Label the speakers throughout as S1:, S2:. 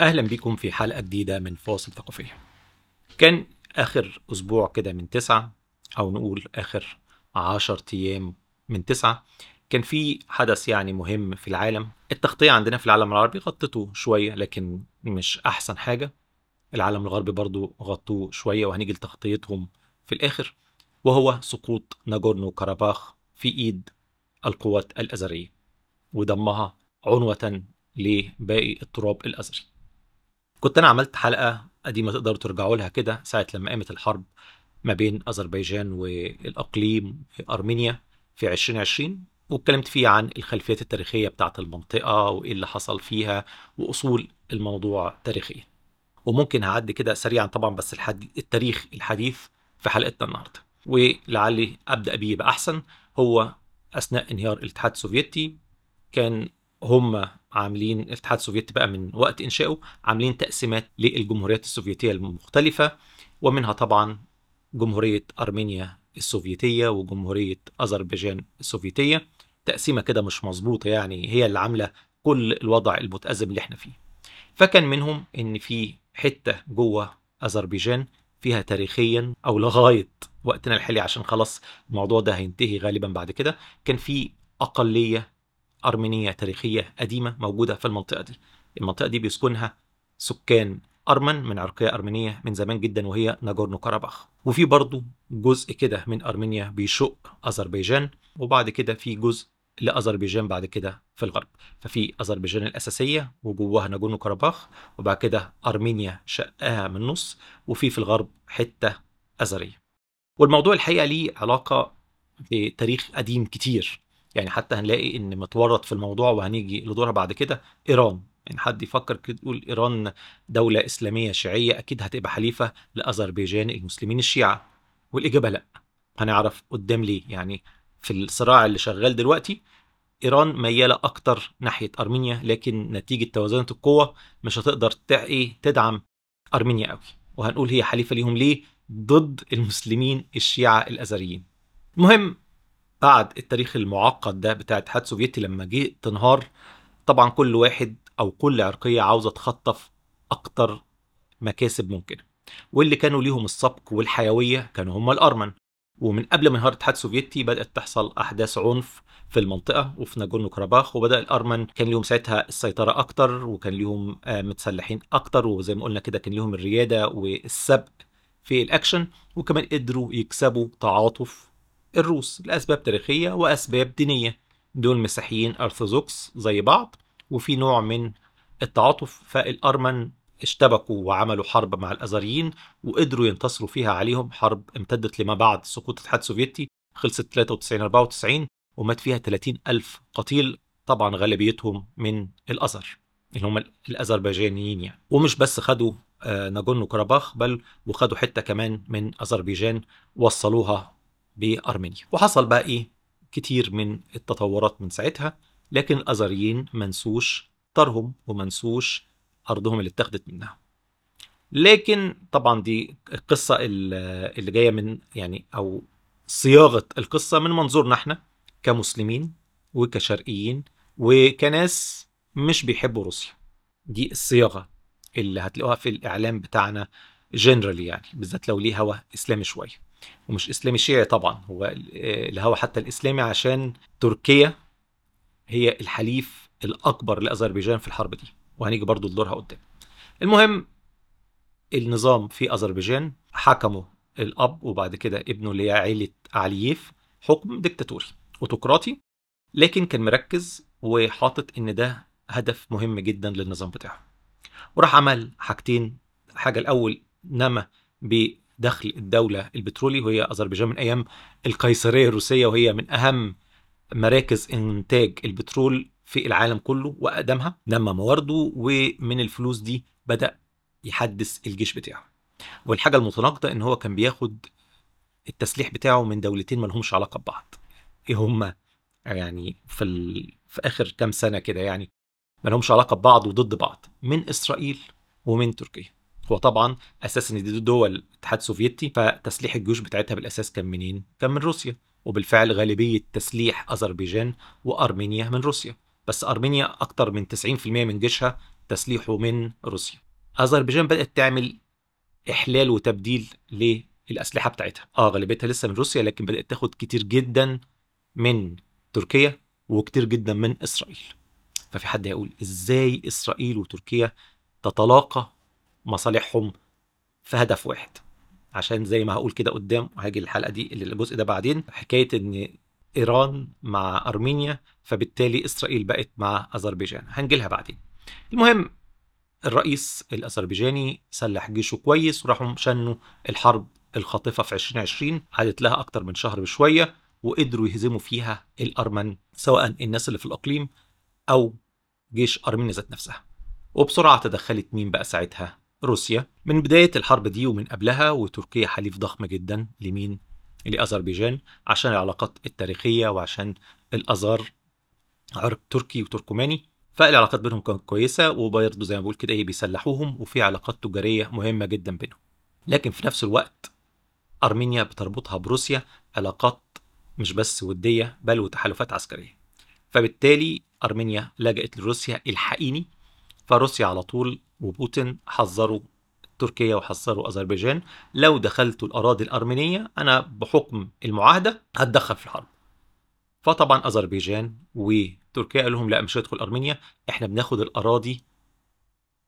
S1: أهلا بكم في حلقة جديدة من فاصل ثقافية كان آخر أسبوع كده من تسعة أو نقول آخر عشر أيام من تسعة كان في حدث يعني مهم في العالم. التغطية عندنا في العالم العربي غطته شوية لكن مش أحسن حاجة. العالم الغربي برضو غطوه شوية وهنيجي لتغطيتهم في الآخر وهو سقوط ناجورنو كاراباخ في إيد القوات الأزرية وضمها عنوة لباقي التراب الأزري. كنت أنا عملت حلقة قديمة تقدروا ترجعوا لها كده ساعة لما قامت الحرب ما بين أذربيجان والأقليم في أرمينيا في 2020 واتكلمت فيه عن الخلفيات التاريخية بتاعت المنطقة وإيه اللي حصل فيها وأصول الموضوع تاريخيا. وممكن هعدي كده سريعا طبعا بس الحدي... التاريخ الحديث في حلقتنا النهارده. ولعلي أبدأ بيه يبقى احسن هو أثناء انهيار الاتحاد السوفيتي كان هم عاملين الاتحاد السوفيتي بقى من وقت إنشائه عاملين تقسيمات للجمهوريات السوفيتية المختلفة ومنها طبعا جمهورية أرمينيا السوفيتية وجمهورية أذربيجان السوفيتية. تقسيمة كده مش مظبوطة يعني هي اللي عاملة كل الوضع المتأزم اللي إحنا فيه. فكان منهم إن في حتة جوه أذربيجان فيها تاريخيا أو لغاية وقتنا الحالي عشان خلاص الموضوع ده هينتهي غالبا بعد كده كان في أقلية أرمينية تاريخية قديمة موجودة في المنطقة دي. المنطقة دي بيسكنها سكان أرمن من عرقيه أرمينية من زمان جدا وهي ناجورنو كاراباخ وفي برضه جزء كده من أرمينيا بيشق أذربيجان وبعد كده في جزء لأذربيجان بعد كده في الغرب. ففي أذربيجان الأساسية وجواها ناجورنو كاراباخ وبعد كده أرمينيا شقها من النص وفي في الغرب حتة أزرية. والموضوع الحقيقة ليه علاقة بتاريخ قديم كتير. يعني حتى هنلاقي إن متورط في الموضوع وهنيجي لدورها بعد كده إيران. يعني حد يفكر كده يقول إيران دولة إسلامية شيعية أكيد هتبقى حليفة لأذربيجان المسلمين الشيعة والإجابة لأ. هنعرف قدام ليه. يعني في الصراع اللي شغال دلوقتي إيران ميالة أكتر ناحية أرمينيا لكن نتيجة توازنات القوة مش هتقدر إيه تدعم أرمينيا قوي وهنقول هي حليفة ليهم ليه؟ ضد المسلمين الشيعة الأزريين. المهم بعد التاريخ المعقد ده بتاع الاتحاد السوفيتي لما جه تنهار طبعا كل واحد أو كل عرقية عاوزة تخطف أكتر مكاسب ممكنه واللي كانوا ليهم السبق والحيوية كانوا هم الأرمن. ومن قبل ما انهار الاتحاد السوفيتي بدأت تحصل أحداث عنف في المنطقة وفي ناجورنو كاراباخ وبدأ الأرمن كان ليهم ساعتها السيطرة أكتر وكان ليهم متسلحين أكتر. وزي ما قلنا كده كان ليهم الريادة والسبق في الأكشن. وكمان قدروا يكسبوا تعاطف الروس لأسباب تاريخية وأسباب دينية. دول مسيحيين أرثوذكس زي بعض وفي نوع من التعاطف فالارمن اشتبكوا وعملوا حرب مع الأزريين وقدروا ينتصروا فيها عليهم. حرب امتدت لما بعد سقوط الاتحاد السوفيتي خلصت 93 94 ومات فيها 30 ألف قتيل طبعا غالبيتهم من الأزر اللي هم الأذربيجانيين يعني. ومش بس خدوا ناجورنو كاراباخ بل وخدوا حتة كمان من أذربيجان وصلوها بأرمينيا. وحصل بقى إيه؟ كتير من التطورات من ساعتها لكن الأزريين منسوش طرهم ومنسوش أرضهم اللي اتخذت منها. لكن طبعا دي القصة اللي جاية من يعني أو صياغة القصة من منظورنا إحنا كمسلمين وكشرقيين وكناس مش بيحبوا روسيا. دي الصياغة اللي هتلاقوها في الإعلام بتاعنا جنرالي يعني بالذات لو ليه هوا إسلامي شوية. ومش إسلامي شيعي طبعا. هو الهوا حتى الإسلامي عشان تركيا هي الحليف الأكبر لأذربيجان في الحرب دي. وهنيجي برضو لدورها قدام. المهم النظام في أذربيجان حكمه الأب وبعد كده ابنه اللي هي عيلة علييف حكم ديكتاتوري اوتقراطي لكن كان مركز وحاطط إن ده هدف مهم جدا للنظام بتاعه. وراح عمل حاجتين. حاجة الأول نما بدخل الدولة البترولي وهي أذربيجان من أيام القيصرية الروسية وهي من أهم مراكز إنتاج البترول في العالم كله وأقدمها نمى موارده ومن الفلوس دي بدأ يحدث الجيش بتاعه. والحاجة المتناقضة إن هو كان بياخد التسليح بتاعه من دولتين ما لهمش علاقة ببعض. إيه هما؟ يعني في ال... في آخر كام سنة كده يعني ما لهمش علاقة ببعض وضد بعض من إسرائيل ومن تركيا. هو طبعا أساس إن دي دول الاتحاد السوفيتي فتسليح الجيوش بتاعتها بالأساس كان منين؟ كان من روسيا. وبالفعل غالبية تسليح أذربيجان وأرمينيا من روسيا. بس أرمينيا أكتر من 90% من جيشها تسليحه من روسيا. أذربيجان بدأت تعمل إحلال وتبديل للأسلحة بتاعتها. آه غالبيتها لسه من روسيا لكن بدأت تاخد كتير جدا من تركيا وكتير جدا من إسرائيل. ففي حد هيقول إزاي إسرائيل وتركيا تتلاقى مصالحهم في هدف واحد. عشان زي ما هقول كده قدام وهاجي الحلقة دي اللي الجزء ده بعدين. حكاية إن إيران مع أرمينيا فبالتالي إسرائيل بقت مع أذربيجان. هنجي لها بعدين. المهم الرئيس الأذربيجاني سلح جيشه كويس وراحوا شنوا الحرب الخاطفة في 2020 عادت لها أكتر من شهر بشوية وقدروا يهزموا فيها الأرمن سواء الناس اللي في الأقليم أو جيش أرمينيا ذات نفسها. وبسرعة تدخلت مين بقى ساعتها؟ روسيا. من بداية الحرب دي ومن قبلها وتركيا حليف ضخم جدا لمين؟ لأذربيجان عشان العلاقات التاريخية وعشان الازار عرق تركي وتركماني. فالعلاقات بينهم كانت كويسة وبرضه زي ما بقول كده إيه بيسلحوهم وفي علاقات تجارية مهمة جدا بينهم. لكن في نفس الوقت أرمينيا بتربطها بروسيا علاقات مش بس ودية بل وتحالفات عسكرية. فبالتالي أرمينيا لجأت لروسيا الحقيني فروسيا على طول وبوتين حذروا تركيا وحذروا أذربيجان. لو دخلتوا الأراضي الأرمينية أنا بحكم المعاهدة هتدخل في الحرب. فطبعا أذربيجان وتركيا قالوا لهم لا مش هيدخل أرمينيا إحنا بناخد الأراضي.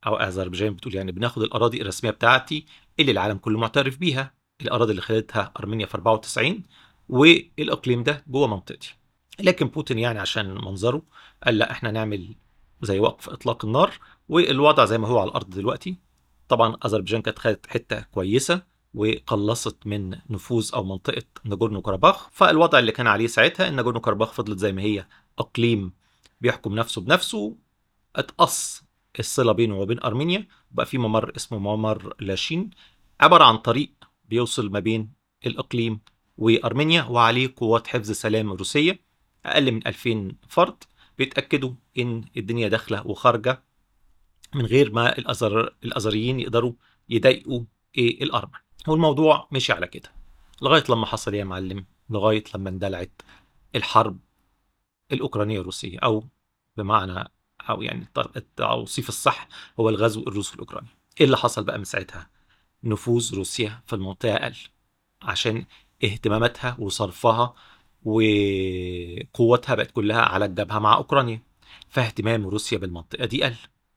S1: أو أذربيجان بتقول يعني بناخد الأراضي الرسمية بتاعتي اللي العالم كله معترف بيها الأراضي اللي خدتها أرمينيا في 94 والإقليم ده جوه منطقتي. لكن بوتين يعني عشان منظره قال لا إحنا نعمل زي وقف إطلاق النار والوضع زي ما هو على الأرض دلوقتي. طبعا أذربيجان كانت خدت حتة كويسة وقلصت من نفوذ أو منطقة ناجورنو كاراباخ فالوضع اللي كان عليه ساعتها إن ناجورنو كاراباخ فضلت زي ما هي أقليم بيحكم نفسه بنفسه. اتقص الصلة بينه وبين أرمينيا. بقى في ممر اسمه ممر لاشين. عبارة عن طريق بيوصل ما بين الأقليم وأرمينيا وعليه قوات حفظ سلام روسية. أقل من 2000 فرد. بيتأكدوا إن الدنيا داخلة وخارجة من غير ما الأزر الأزريين يقدروا يضايقوا إيه الارمن والموضوع مشي على كده. لغاية لما حصل يا معلم لغاية لما اندلعت الحرب الأوكرانية الروسيه أو بمعنى أو يعني التوصيف الصح هو الغزو الروسي الأوكراني. إيه اللي حصل بقى من ساعتها؟ نفوذ روسيا في المنطقة قل عشان اهتماماتها وصرفها وقوتها بقت كلها على الجبهه مع أوكرانيا فاهتمام روسيا بالمنطقة دي قل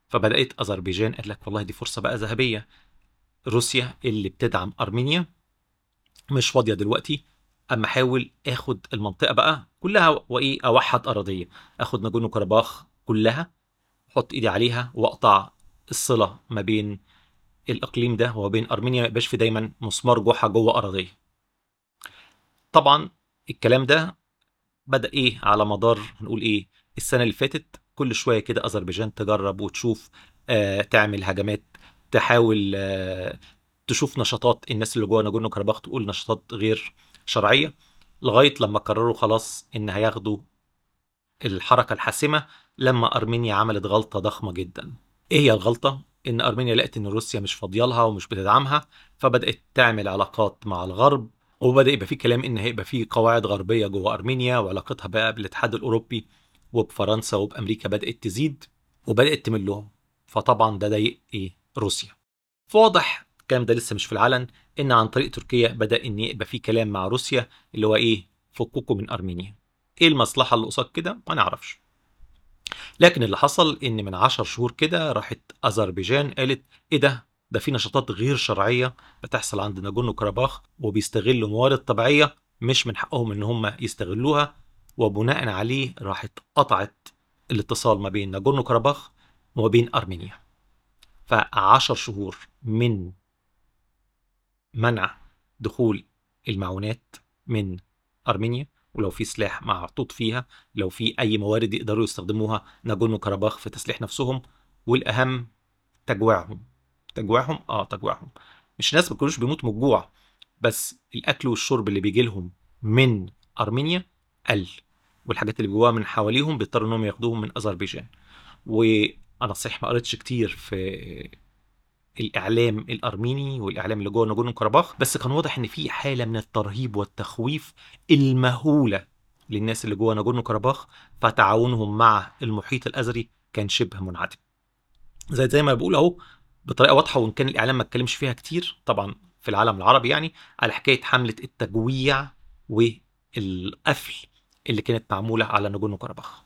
S1: فبدأت أذربيجان قال لك والله دي فرصة بقى ذهبية. روسيا اللي بتدعم أرمينيا مش فاضية دلوقتي أما احاول آخد المنطقة بقى كلها وإيه أوحد اراضيه آخد ناجورنو كاراباخ كلها أحط إيدي عليها وأقطع الصلة ما بين الإقليم ده وبين أرمينيا ما يبقاش في دايما مسمار جحا جوه اراضيه طبعا الكلام ده بدأ إيه على مدار هنقول إيه السنة اللي فاتت كل شوية كده أذربيجان تجرب وتشوف آه تعمل هجمات تحاول آه تشوف نشاطات الناس اللي جوه ناجورنو كاراباخ تقول نشاطات غير شرعية لغاية لما قرروا خلاص إن هياخدوا الحركة الحاسمة لما أرمينيا عملت غلطة ضخمة جدا. إيه هي الغلطة؟ إن أرمينيا لقت إن روسيا مش فاضية لها ومش بتدعمها فبدأت تعمل علاقات مع الغرب وبدأ يبقى في كلام إن هيبقى في قواعد غربية جوه أرمينيا وعلاقتها بقى بالاتحاد الأوروبي وبفرنسا وبأمريكا بدأت تزيد وبدأت تمل لهم. فطبعا ده ضايق إيه؟ روسيا. فواضح الكلام ده لسه مش في العلن إن عن طريق تركيا بدأ إن يبقى في كلام مع روسيا اللي هو إيه؟ فككوا من أرمينيا. إيه المصلحة اللي قصاد كده؟ ما نعرفش. لكن اللي حصل إن من عشر شهور كده راحت أذربيجان قالت إيه ده؟ ده في نشاطات غير شرعية بتحصل عند ناجورنو كاراباخ وبيستغلوا موارد طبيعية مش من حقهم إن هم يستغلوها وبناء عليه راحت قطعت الاتصال ما بين ناجورنو كاراباخ وما بين أرمينيا. فعشر شهور من منع دخول المعونات من أرمينيا ولو في سلاح محطوط فيها لو في أي موارد يقدروا يستخدموها ناجورنو كاراباخ في تسليح نفسهم والأهم تجويعهم. تجويعهم؟ آه تجويعهم. مش ناس ما كانوش بيموتوا من الجوع بس الأكل والشرب اللي بيجي لهم من أرمينيا قل والحاجات اللي جواها من حواليهم بيضطروا إنهم ياخدوهم من أذربيجان. وأنا صحيح ما قريتش كتير في الإعلام الأرميني والإعلام اللي جوه ناجورنو كاراباخ بس كان واضح إن في حالة من الترهيب والتخويف المهولة للناس اللي جوه ناجورنو كاراباخ فتعاونهم مع المحيط الأزري كان شبه منعدم. زي زي ما بقول أهو بطريقة واضحة وإن كان الإعلام ما اتكلمش فيها كتير طبعا في العالم العربي يعني على حكاية حملة التجويع والقفل اللي كانت معمولة على ناجورنو كاراباخ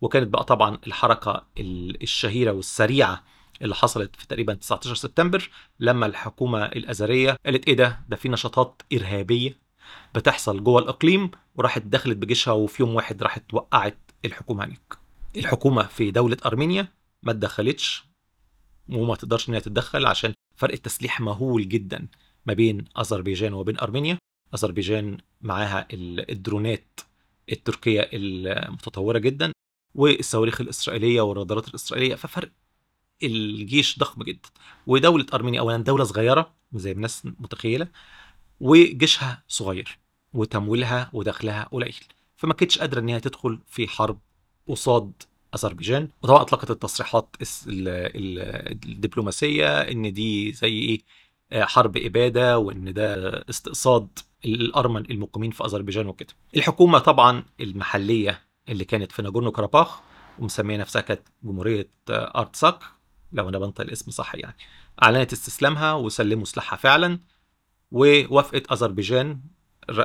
S1: وكانت بقى طبعا الحركة الشهيرة والسريعة اللي حصلت في تقريبا 19 سبتمبر لما الحكومة الأزرية قالت إيه ده؟ ده في نشاطات إرهابية بتحصل جوه الإقليم وراحت دخلت بجيشها وفي يوم واحد راحت وقعت الحكومة هناك. الحكومة في دولة أرمينيا ما اتدخلتش وما تقدرش إنها تتدخل عشان فرق التسليح مهول جدا ما بين أذربيجان وبين أرمينيا. أذربيجان معاها الدرونات التركية المتطورة جدا والصواريخ الإسرائيلية والرادارات الإسرائيلية ففرق الجيش ضخم جدا. ودولة أرمينيا اولا دولة صغيرة زي ما الناس متخيلة وجيشها صغير وتمويلها ودخلها قليل. فما كانتش قادرة ان هي تدخل في حرب قصاد أذربيجان وطبعا أطلقت التصريحات الدبلوماسية إن دي زي إيه حرب إبادة وإن ده استقصاد الأرمن المقيمين في أذربيجان وكده. الحكومة طبعا المحلية اللي كانت في ناجورنو كاراباخ ومسمية نفسها كانت جمهورية ارتساك لو أنا بنطق الاسم صح يعني أعلنت استسلامها وسلموا سلاحها فعلا ووافقت أذربيجان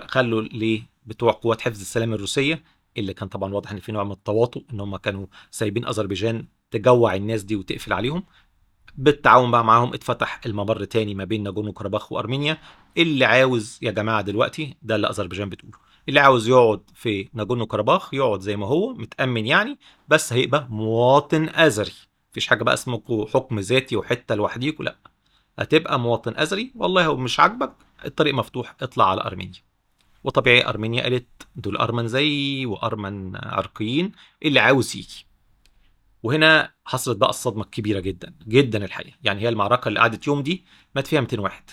S1: خلوا لبتوع قوات حفظ السلام الروسية اللي كان طبعا واضح إن في نوع من التواطؤ إن هم كانوا سايبين أذربيجان تجوع الناس دي وتقفل عليهم. بالتعاون بقى معاهم اتفتح الممر تاني ما بين ناجورنو كاراباخ وأرمينيا. اللي عاوز يا جماعة دلوقتي ده اللي أذربيجان بتقوله. اللي عاوز يقعد في ناجورنو كاراباخ يقعد زي ما هو متأمن يعني بس هيبقى مواطن ازري مفيش حاجة بقى اسمه حكم ذاتي وحتة لوحديك لأ. هتبقى مواطن ازري والله مش عاجبك الطريق مفتوح اطلع على أرمينيا. وطبيعي أرمينيا قالت دول أرمن زي وأرمن عرقيين اللي عاوز يجي. وهنا حصلت بقى الصدمة الكبيرة جدا جدا الحقيقة. يعني هي المعركة اللي قعدت يوم دي مات فيها 200 واحد.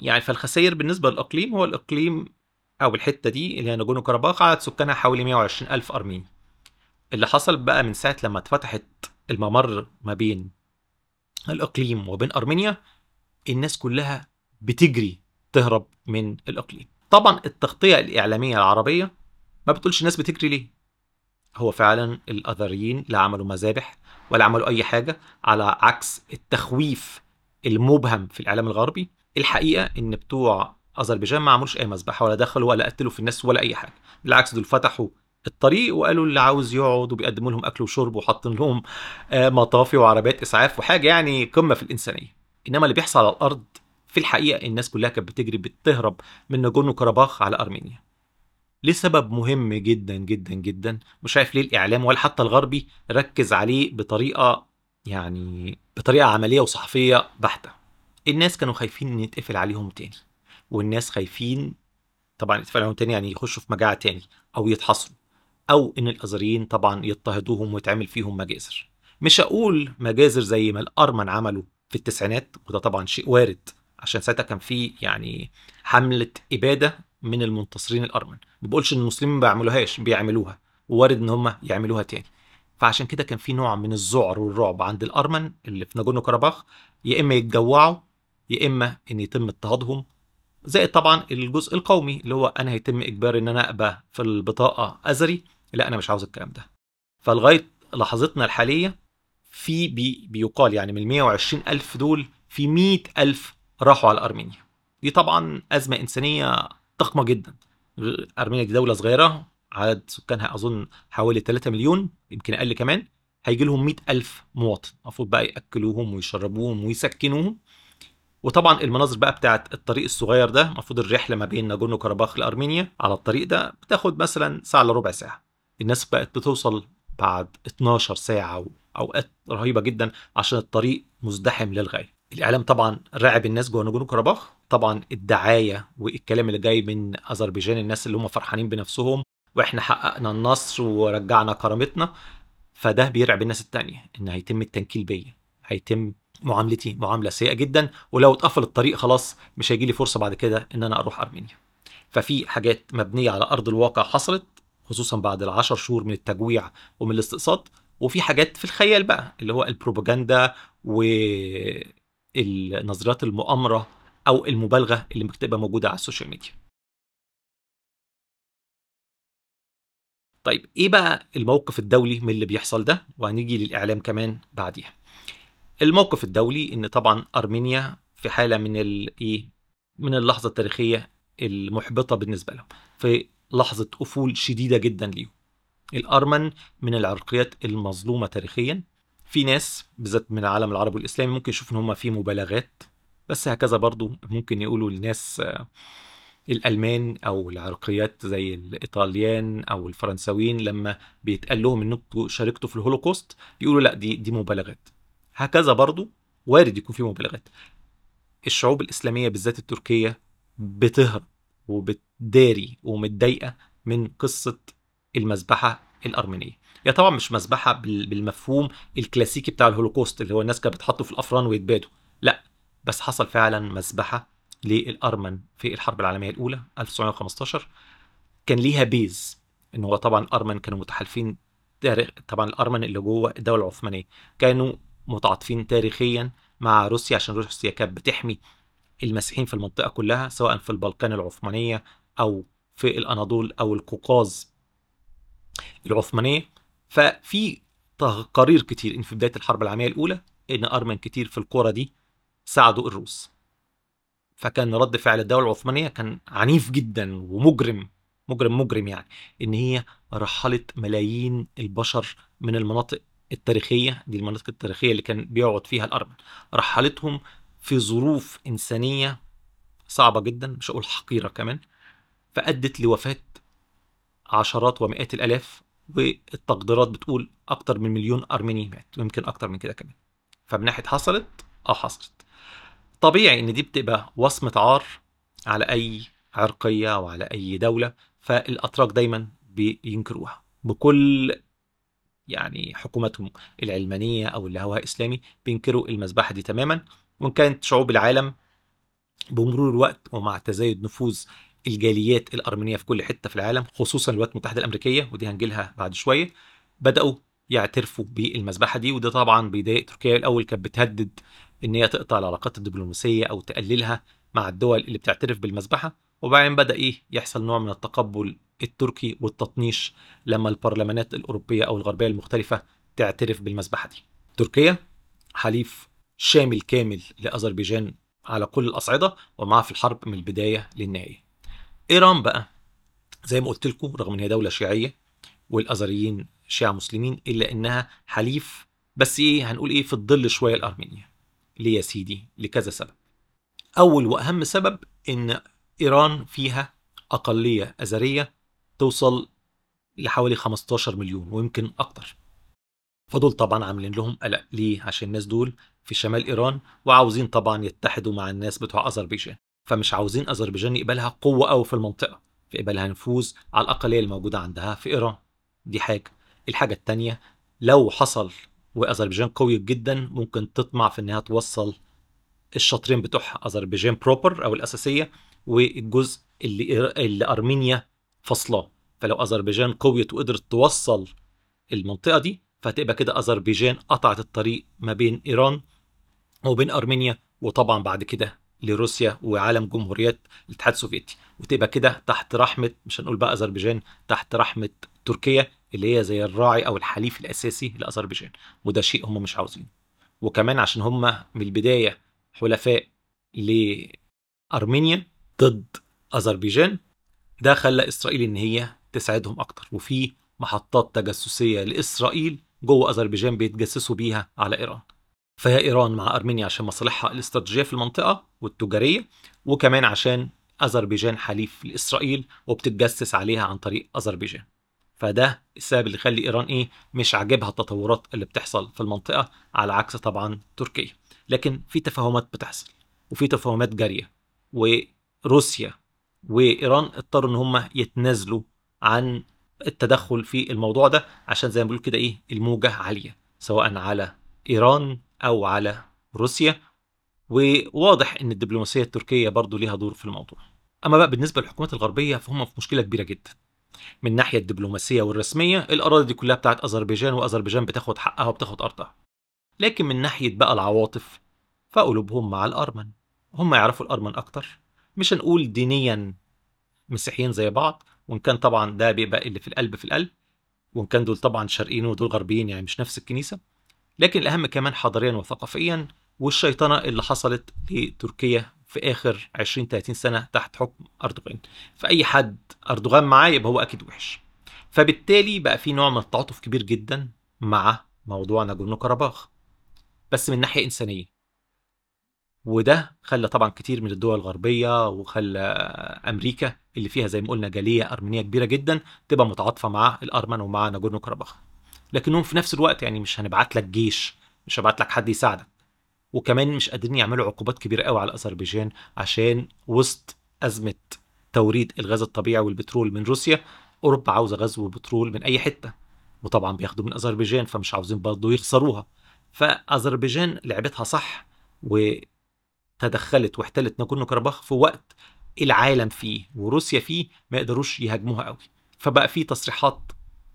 S1: يعني فالخسائر بالنسبة للإقليم هو الإقليم أو الحتة دي اللي هي ناجورنو كاراباخ عدد سكانها حوالي 120 ألف أرميني. اللي حصل بقى من ساعة لما اتفتحت الممر ما بين الإقليم وبين أرمينيا الناس كلها بتجري تهرب من الإقليم. طبعا التغطية الإعلامية العربية ما بتقولش الناس بتجري ليه. هو فعلا الأذريين لا عملوا مذابح ولا عملوا أي حاجة على عكس التخويف المبهم في الإعلام الغربي. الحقيقة إن بتوع أذربيجان ما عملوش أي مذبحة ولا دخلوا ولا قتلوا في الناس ولا أي حاجة. بالعكس دول فتحوا الطريق وقالوا اللي عاوز يقعد وبيقدموا لهم أكل وشرب وحاطين لهم مطافي وعربيات إسعاف وحاجة يعني قمة في الإنسانية. إنما اللي بيحصل على الأرض في الحقيقة الناس كلها كانت بتجري بتهرب من ناجورنو كاراباخ على أرمينيا. لسبب مهم جدا جدا جدا مش عارف ليه الإعلام ولا حتى الغربي ركز عليه بطريقة يعني بطريقة عملية وصحفية بحتة. الناس كانوا خايفين ان يتقفل عليهم تاني والناس خايفين طبعا يتقفل عليهم تاني يعني يخشوا في مجاعة تاني أو يتحصروا أو إن الأزريين طبعا يضطهدوهم ويتعمل فيهم مجازر. مش هقول مجازر زي ما الأرمن عملوا في التسعينات وده طبعا شيء وارد. عشان ساعتها كان في يعني حملة إبادة من المنتصرين الأرمن. ما بقولش إن المسلمين ما بيعملوهاش بيعملوها. ووارد إن هم يعملوها تاني. فعشان كده كان في نوع من الذعر والرعب عند الأرمن اللي في ناجورنو كاراباخ يا إما يتجوعوا يا إما إن يتم اضطهادهم. زائد طبعا الجزء القومي اللي هو أنا هيتم إجباري إن أنا أبقى في البطاقة أزري. لا أنا مش عاوز الكلام ده. فلغاية لحظتنا الحالية في بي بيقال يعني من ال 120 ألف دول في 100 ألف راحوا على أرمينيا. دي طبعا أزمة إنسانية ضخمة جدا. أرمينيا دي دولة صغيرة عدد سكانها أظن حوالي 3 مليون يمكن أقل كمان. هيجي لهم 100 ألف مواطن المفروض بقى يأكلوهم ويشربوهم ويسكنوهم. وطبعا المناظر بقى بتاعت الطريق الصغير ده المفروض الرحلة ما بين ناجورنو كاراباخ لأرمينيا على الطريق ده بتاخد مثلا ساعة إلا ربع ساعة. الناس بقت بتوصل بعد 12 ساعة واوقات رهيبة جدا عشان الطريق مزدحم للغاية. الإعلام طبعا راعب الناس جوه ناجورنو كاراباخ طبعا الدعاية والكلام اللي جاي من أذربيجان الناس اللي هم فرحانين بنفسهم وإحنا حققنا النصر ورجعنا كرامتنا فده بيرعب الناس التانية إن هيتم التنكيل بيا هيتم معاملتي معاملة سيئة جدا ولو اتقفل الطريق خلاص مش هيجي لي فرصة بعد كده إن أنا أروح أرمينيا. ففي حاجات مبنية على أرض الواقع حصلت خصوصا بعد العشر شهور من التجويع ومن الاستقصاد وفي حاجات في الخيال بقى اللي هو البروباجندا والنظريات المؤامرة أو المبالغة اللي بتبقى موجودة على ال social media. طيب إيه بقى الموقف الدولي من اللي بيحصل ده؟ وهنيجي للإعلام كمان بعديها. الموقف الدولي إن طبعا أرمينيا في حالة من الايه من اللحظة التاريخية المحبطة بالنسبة لهم في لحظة أفول شديدة جدا ليهم. الأرمن من العرقيات المظلومة تاريخيا في ناس بالذات من العالم العربي والإسلامي ممكن يشوفوا إن هم في مبالغات بس هكذا برضو ممكن يقولوا للناس الألمان أو العرقيات زي الإيطاليان أو الفرنساويين لما بيتقال لهم إنكم شاركتوا في الهولوكوست يقولوا لأ دي دي مبالغات. هكذا برضو وارد يكون في مبالغات. الشعوب الإسلامية بالذات التركية بتهرب وبتداري ومتضايقة من قصة المذبحة الأرمينية. هي طبعا مش مذبحه بالمفهوم الكلاسيكي بتاع الهولوكوست اللي هو الناس كانت بتحطوا في الأفران ويتبادوا. لا بس حصل فعلا مذبحه للأرمن في الحرب العالمية الأولى 1915 كان ليها بيز إن هو طبعا الارمن كانوا متحالفين تاريخ طبعا الأرمن اللي جوه الدولة العثمانية كانوا متعاطفين تاريخيا مع روسيا عشان روسيا كانت بتحمي المسيحيين في المنطقة كلها سواء في البلقان العثمانية أو في الأناضول أو القوقاز العثمانية. ففي تقارير كتير إن في بداية الحرب العالمية الأولى إن ارمن كتير في القرى دي ساعدوا الروس. فكان رد فعل الدولة العثمانية كان عنيف جدا ومجرم مجرم مجرم يعني إن هي رحلت ملايين البشر من المناطق التاريخية دي المناطق التاريخية اللي كان بيقعد فيها الارمن رحلتهم في ظروف إنسانية صعبة جدا مش هقول حقيرة كمان فأدت لوفاة عشرات ومئات الألاف والتقديرات بتقول أكتر من مليون أرميني مات ويمكن أكتر من كده كمان. فمن ناحية حصلت آه حصلت. طبيعي إن دي بتبقى وصمة عار على أي عرقية أو على أي دولة فالأتراك دايما بينكروها. بكل يعني حكوماتهم العلمانية أو اللي هو إسلامي بينكروا المذبحه دي تماما وإن كانت شعوب العالم بمرور الوقت ومع تزايد نفوذ الجاليات الأرمينية في كل حتة في العالم خصوصا الولايات المتحدة الأمريكية ودي هنجيلها بعد شوية بدأوا يعترفوا بالمذبحه دي وده طبعا بيضايق تركيا. الأول كانت بتهدد إن هي تقطع العلاقات الدبلوماسية أو تقللها مع الدول اللي بتعترف بالمذبحه وبعدين بدأ إيه؟ يحصل نوع من التقبل التركي والتطنيش لما البرلمانات الأوروبية أو الغربية المختلفة تعترف بالمذبحه دي. تركيا حليف شامل كامل لأذربيجان على كل الأصعدة ومعها في الحرب من البداية للنهاية. إيران بقى. زي ما قلت لكم رغم إن هي دولة شيعية والأزريين شيعة مسلمين إلا إنها حليف. بس إيه هنقول إيه في الظل شوية الارمينيا ليه يا سيدي؟ لكذا سبب. أول وأهم سبب إن إيران فيها أقلية اثريه توصل لحوالي 15 مليون ويمكن أكتر. فدول طبعا عاملين لهم قلق. ليه؟ عشان الناس دول في شمال إيران وعاوزين طبعا يتحدوا مع الناس بتوع اذربيجان فمش عاوزين أذربيجان يقبلها قوة قوي في المنطقة فيقبلها نفوذ على الاقليه الموجودة عندها في إيران. دي حاجة. الحاجة الثانية لو حصل وأذربيجان قوي جدا ممكن تطمع في إنها توصل الشاطرين بتوعها أذربيجان بروبر أو الأساسية والجزء اللي اللي أرمينيا فصلاه فلو أذربيجان قويت وقدرت توصل المنطقة دي فتبقى كده أذربيجان قطعت الطريق ما بين إيران وبين أرمينيا وطبعا بعد كده لروسيا وعالم جمهوريات الاتحاد السوفيتي. وتبقى كده تحت رحمة مش هنقول بقى أذربيجان تحت رحمة تركيا اللي هي زي الراعي أو الحليف الأساسي لأذربيجان. وده شيء هم مش عاوزينه. وكمان عشان هم من البداية حلفاء لأرمينيا ضد أذربيجان ده خلى إسرائيل إن هي تساعدهم أكتر. وفي محطات تجسسية لإسرائيل جوه أذربيجان بيتجسسوا بيها على إيران. فهي إيران مع أرمينيا عشان مصالحها الاستراتيجية في المنطقة والتجارية وكمان عشان أذربيجان حليف لإسرائيل وبتتجسس عليها عن طريق أذربيجان. فده السبب اللي يخلي إيران إيه مش عاجبها التطورات اللي بتحصل في المنطقة على عكس طبعا تركيا. لكن في تفاهمات بتحصل وفي تفاهمات جارية وروسيا وإيران اضطروا إن هم يتنازلوا عن التدخل في الموضوع ده عشان زي ما بيقولوا كده إيه الموجة عالية سواء على إيران أو على روسيا وواضح إن الدبلوماسية التركية برضو ليها دور في الموضوع. أما بقى بالنسبة للحكومات الغربية فهم في مشكلة كبيرة جدا. من الناحيه الدبلوماسية والرسمية الأراضي دي كلها بتاعت أذربيجان وأذربيجان بتاخد حقها وبتاخد أرضها. لكن من ناحية بقى العواطف فقلوبهم مع الأرمن. هم يعرفوا الأرمن أكتر. مش هنقول دينيا مسيحيين زي بعض وإن كان طبعا ده بيبقى اللي في القلب في القلب وإن كان دول طبعا شرقيين ودول غربيين يعني مش نفس الكنيسة. لكن الأهم كمان حضاريا وثقافيا والشيطنة اللي حصلت لتركيا في آخر 20 30 سنة تحت حكم أردوغان. فأي حد أردوغان معاه يبقى هو أكيد وحش. فبالتالي بقى في نوع من التعاطف كبير جدا مع موضوع ناجورنو كاراباخ بس من ناحية إنسانية. وده خلى طبعا كتير من الدول الغربية وخلى أمريكا اللي فيها زي ما قلنا جالية أرمينية كبيرة جدا تبقى متعاطفة مع الأرمن ومع ناجورنو كاراباخ لكنهم في نفس الوقت يعني مش هنبعت لك جيش مش هبعت لك حد يساعدك. وكمان مش قادرين يعملوا عقوبات كبيرة قوي على أذربيجان عشان وسط أزمة توريد الغاز الطبيعي والبترول من روسيا أوروبا عاوزة غاز وبترول من أي حتة. وطبعا بياخدوا من أذربيجان فمش عاوزين برضه يخسروها. فأذربيجان لعبتها صح وتدخلت واحتلت ناجورنو كاراباخ في وقت العالم فيه وروسيا فيه ما يقدروش يهاجموها قوي. فبقى في تصريحات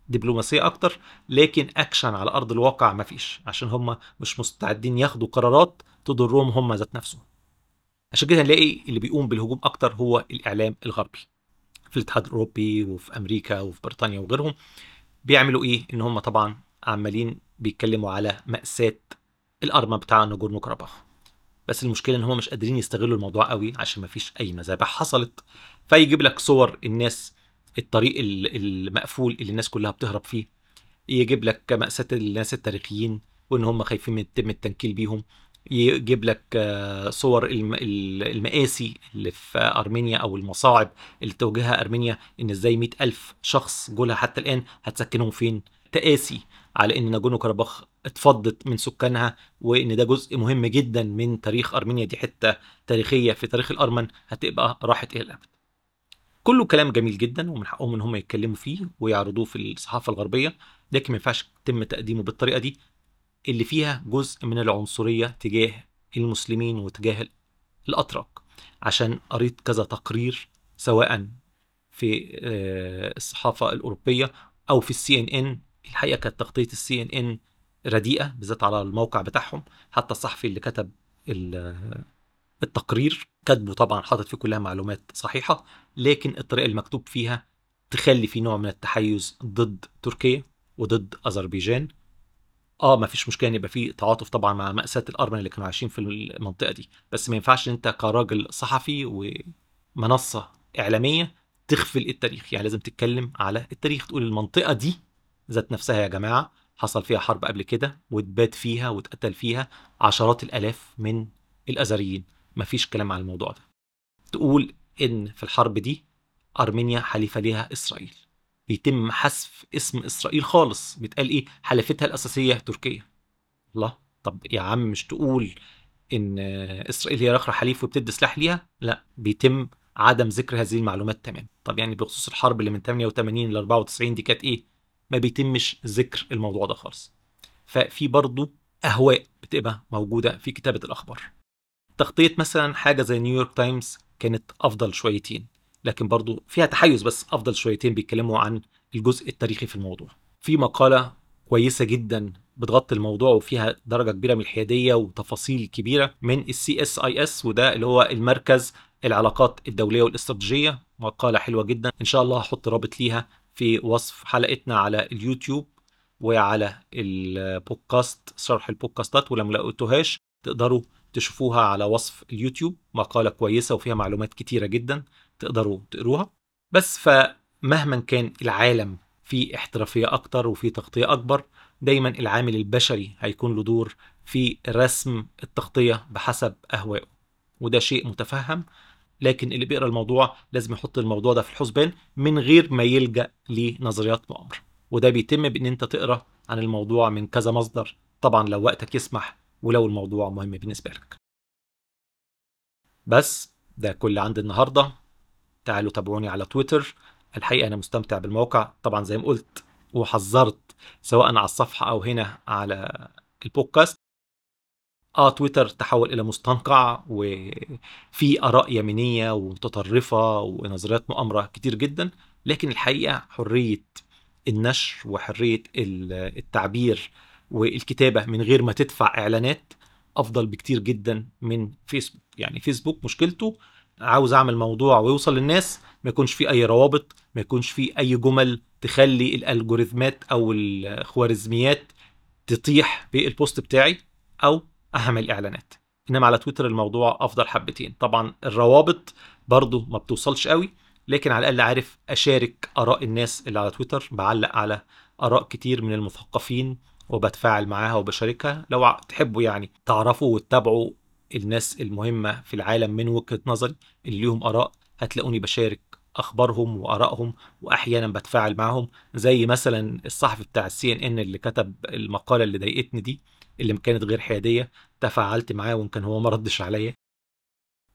S1: دبلوماسية أكتر لكن أكشن على أرض الواقع ما فيش عشان هم مش مستعدين ياخدوا قرارات تضرهم هم ذات نفسهم. عشان كده نلاقي اللي بيقوم بالهجوم أكتر هو الإعلام الغربي. في الاتحاد الأوروبي وفي أمريكا وفي بريطانيا وغيرهم بيعملوا إيه؟ إن هم طبعا عمالين بيتكلموا على مأساة الارمى بتاع ناجورنو كاراباخ بس المشكلة إن هم مش قادرين يستغلوا الموضوع قوي عشان ما فيش أي مذابح حصلت. فيجيب لك صور الناس الطريق المقفول اللي الناس كلها بتهرب فيه يجيب لك مأساة الناس التاريخيين وإن هم خايفين من يتم التنكيل بيهم يجيب لك صور المآسي اللي في أرمينيا أو المصاعب اللي توجهها أرمينيا إن إزاي مئة ألف شخص جولها حتى الآن هتسكنهم فين؟ تقاسي على إن ناجونو كاراباخ اتفضت من سكانها وإن ده جزء مهم جدا من تاريخ أرمينيا دي حتة تاريخية في تاريخ الأرمن هتبقى راحت إلى الأبد. كله كلام جميل جدا ومن حقهم إن هم يتكلموا فيه ويعرضوه في الصحافة الغربية. لكن ما ينفعش يتم تقديمه بالطريقة دي اللي فيها جزء من العنصرية تجاه المسلمين وتجاه الأتراك. عشان قريت كذا تقرير سواء في الصحافة الأوروبية أو في السي إن إن. الحقيقة كانت تغطية السي إن إن رديئة بالذات على الموقع بتاعهم. حتى الصحفي اللي كتب التقرير كاتبه طبعا حاطط فيه كلها معلومات صحيحة لكن الطريقة المكتوب فيها تخلي في نوع من التحيز ضد تركيا وضد أذربيجان. آه ما فيش مشكلة يبقى في تعاطف طبعا مع مأساة الارمن اللي كانوا عايشين في المنطقة دي. بس ما ينفعش أنت كراجل صحفي ومنصة إعلامية تغفل التاريخ. يعني لازم تتكلم على التاريخ تقول المنطقة دي ذات نفسها يا جماعة حصل فيها حرب قبل كده واتبات فيها واتقتل فيها عشرات الآلاف من الأزريين. مفيش كلام على الموضوع ده. تقول إن في الحرب دي أرمينيا حليفة ليها إسرائيل. بيتم حذف اسم إسرائيل خالص. بيتقال إيه؟ حليفتها الأساسية تركيا. الله طب يا عم مش تقول إن إسرائيل هي اخر حليف وبتدي سلاح ليها؟ لا بيتم عدم ذكر هذه المعلومات تمام طب يعني بخصوص الحرب اللي من 88 ل 94 دي كانت إيه؟ ما بيتمش ذكر الموضوع ده خالص. ففي برضه أهواء بتبقى موجودة في كتابة الأخبار. تغطيه مثلا حاجة زي نيويورك تايمز كانت أفضل شويتين لكن برضو فيها تحيز بس أفضل شويتين بيتكلموا عن الجزء التاريخي في الموضوع. في مقالة كويسة جدا بتغطي الموضوع وفيها درجة كبيرة من الحيادية وتفاصيل كبيرة من ال CSIS وده اللي هو المركز العلاقات الدولية والاستراتيجية. مقالة حلوة جدا إن شاء الله هحط رابط ليها في وصف حلقتنا على اليوتيوب وعلى البودكاست شرح البودكاستات ولو ما لقيتوهاش تقدروا تشوفوها على وصف اليوتيوب مقالة كويسة وفيها معلومات كتيرة جدا تقدروا تقروها. بس فمهما كان العالم في احترافية أكتر وفي تغطية أكبر. دايما العامل البشري هيكون له دور في رسم التغطية بحسب أهوائه وده شيء متفهم. لكن اللي بيقرأ الموضوع لازم يحط الموضوع ده في الحسبان من غير ما يلجأ لنظريات مؤامرة. وده بيتم بإن أنت تقرأ عن الموضوع من كذا مصدر. طبعا لو وقتك يسمح ولو الموضوع مهم بالنسبة لك. بس ده كل عندي النهاردة. تعالوا تابعوني على تويتر. الحقيقة أنا مستمتع بالموقع. طبعا زي ما قلت وحذرت سواء على الصفحة أو هنا على البودكاست. آه تويتر تحول إلى مستنقع وفي آراء يمينية ومتطرفة ونظريات مؤامرة كتير جدا. لكن الحقيقة حرية النشر وحرية التعبير والكتابة من غير ما تدفع إعلانات أفضل بكتير جدا من فيسبوك. يعني فيسبوك مشكلته عاوز أعمل موضوع ويوصل للناس ما يكونش فيه أي روابط ما يكونش فيه أي جمل تخلي الالجوريثمات أو الخوارزميات تطيح بالبوست بتاعي أو اعمل اعلانات إنما على تويتر الموضوع أفضل حبتين. طبعا الروابط برضو ما بتوصلش قوي لكن على الأقل عارف أشارك آراء الناس اللي على تويتر بعلق على آراء كتير من المثقفين وبتفاعل معاها وبشاركها. لو تحبوا يعني تعرفوا وتتابعوا الناس المهمة في العالم من وجهة نظري اللي ليهم آراء هتلاقوني بشارك أخبارهم وآرائهم وأحيانا بتفاعل معهم زي مثلا الصحفي بتاع السي ان ان اللي كتب المقالة اللي ضايقتني دي اللي كانت غير حيادية تفاعلت معاه ويمكن هو ما ردش عليا.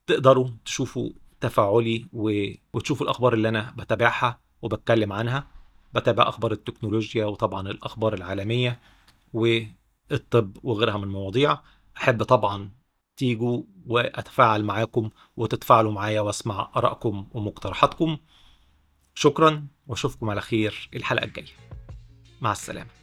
S1: تقدروا تشوفوا تفاعلي و... وتشوفوا الأخبار اللي أنا بتابعها وبتكلم عنها. بتابع أخبار التكنولوجيا وطبعا الأخبار العالمية. والطب وغيرها من المواضيع. أحب طبعا تيجوا وأتفاعل معاكم وتتفاعلوا معايا وأسمع آرائكم ومقترحاتكم. شكرا وأشوفكم على خير الحلقة الجاية. مع السلامة.